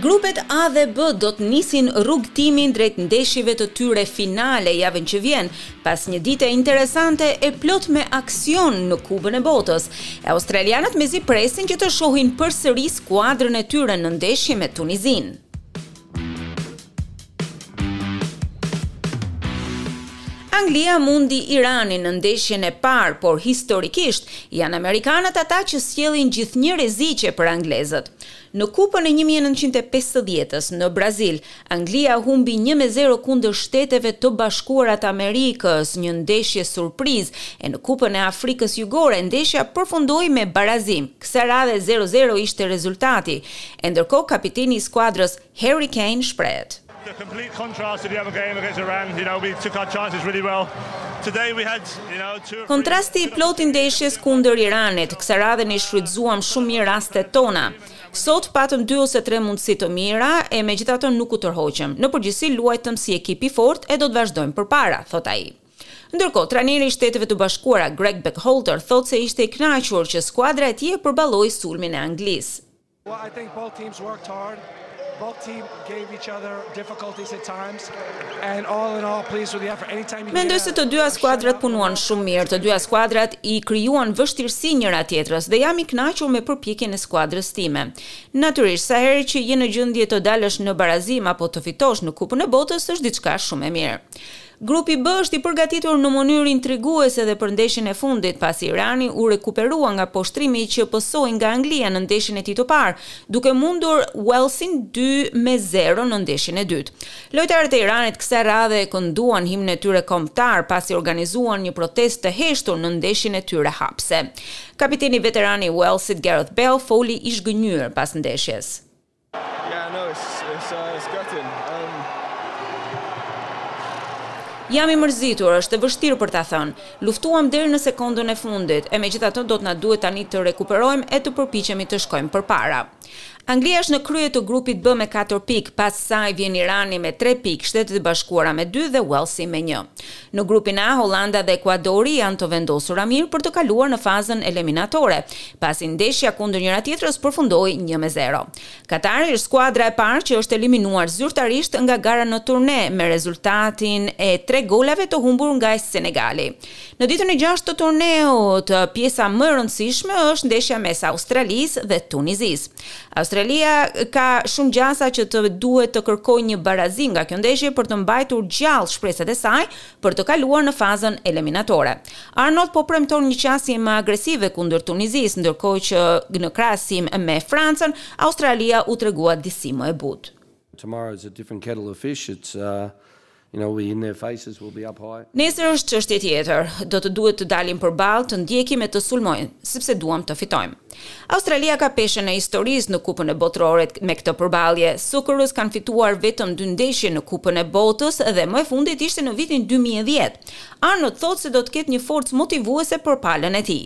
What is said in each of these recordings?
Grupet A dhe B do të nisin rrugëtimin drejt ndeshjeve të tyre finale javën që vjen, pas një dite interesante e plot me aksion në Kupën e Botës. E australianët mezi presin që të shohin përsëri skuadrën e tyre në ndeshje me Tunizinë. Anglia mundi Iranin në ndeshjen e parë, por historikisht janë amerikanët ata që sjellin gjithnjë rreziqe për anglezët. Në Kupën e 1950-s në Brazil, Anglia humbi 1-0 kundër Shteteve të Bashkuara të Amerikës, një ndeshje surprizë, e në Kupën e Afrikës Jugore, ndeshja përfundoi me barazim. Kësaj radhe 0-0 ishte rezultati. E ndërkohë kapiteni i skuadrës Harry Kane shprehet. Kontrasti i plotë i ndeshjes kundër Iranit, kësaj radhe ne shfrytëzuam shumë mirë rastet tona. Sot patëm dy ose tre mundësi të mira e megjithatë nuk u tërhoqëm. Në përgjithësi luajtëm si ekip i fortë e do të vazhdojmë përpara, thotë ai. Ndërkohë, trajneri i Shteteve të Bashkuara, Greg Berhalter, thotë se ishte i kënaqur që skuadra e tij e përballoi sulmin e Anglisë. Well, I think both teams worked hard. Both teams gave each other difficulties at times. And all in all, pleased with the effort. Anytime you Mendoj se të dyja skuadrat punuan shumë mirë. Të dyja skuadrat i krijuan vështirësi njëra-tjetrës dhe jam i kënaqur me përpjekjen e skuadrës time. Natyrisht, sa herë që je në gjendje të dalësh në barazim apo të fitosh në Kupën e Botës është diçka shumë e mirë. Grupi B është i përgatitur në mënyrë intriguese dhe për ndeshjen e fundit, pasi Irani u rekuperua nga poshtrimi që pësoi nga Anglia në ndeshjen e tij të parë, duke mundur Uellsin dy me zero në ndeshjen e dytë. Lojtarët e Iranit kësaj radhe e kënduan himnin e tyre kombëtar, pasi organizuan një protestë të heshtur në ndeshjen e tyre hapëse. Kapiteni veteran i Uellsit Gareth Bale foli i zhgënjyer pas ndeshjes. Jam i mërzitur, është e vështirë për ta thënë. Luftuam deri në sekondën e fundit, e megjithatë do të na duhet tani të rekuperojmë e të përpiqemi të shkojmë përpara. Anglia është në krye të grupit B me katër pikë, pas saj vjen Irani me tre pikë, Shtetet e Bashkuara me dy dhe Uellsi me një. Në grupin A, Holanda dhe Ekuadori janë të vendosura mirë për të kaluar në fazën eliminatore, pasi ndeshja kundër njëra-tjetrës përfundoi një me zero. Katari është skuadra e parë që është eliminuar zyrtarisht nga gara në turne me rezultatin e tre golave të humbur nga Senegali. Në ditën e gjashtë të turneut, pjesa më e rëndësishme është ndeshja mes Australisë dhe Tunizisë. Australia ka shumë gjasa që të duhet të kërkojë një barazim nga kjo ndeshje për të mbajtur gjallë shpresat e saj për të kaluar në fazën eliminatore. Arnold po premton një qasje më agresive kundër Tunizisë, ndërkohë që në krahasim me Francën, Australia u tregua disi më e butë. Nesër është çështje tjetër. Do të duhet të dalim përballë, të ndjekim e të sulmojmë, sepse duam të fitojmë. Australia ka peshën e historisë në Kupën e Botërorit me këtë përballje. Socceroos kanë fituar vetëm dy ndeshje në Kupën e Botës dhe më e fundit ishte në vitin dy mijë e dhjetë. Arnold thotë se do të ketë një forcë motivuese për palën e tij.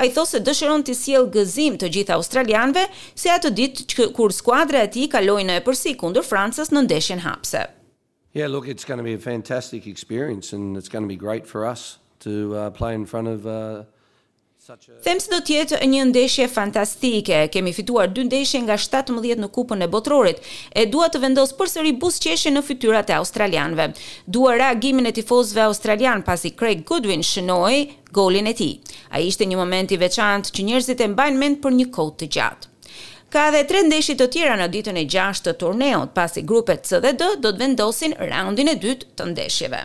Ai thotë se dëshiron t'i sjellë gëzim të gjithë australianëve si atë ditë kur skuadra e tij kaloi në epërsi kundër Francës në ndeshjen hapëse. Yeah, look, it's gonna be a fantastic experience and it's gonna be great for us to play in front of such a Them se do të jetë një ndeshje fantastike. Kemi fituar dy ndeshje nga shtatëmbëdhjetë në Kupën e Botërorit. E dua të vendos përsëri buzëqeshjen në fytyrat e australianëve. Dua reagimin e tifozëve australianë pasi Craig Goodwin shënoi Golin e tij. Ai ishte një moment i veçantë që njerëzit e mbajnë mend për një kohë të gjatë. Ka edhe tre ndeshje të tjera në ditën e gjashtë të turneut, pasi grupet C dhe D do të vendosin raundin e dytë të ndeshjeve.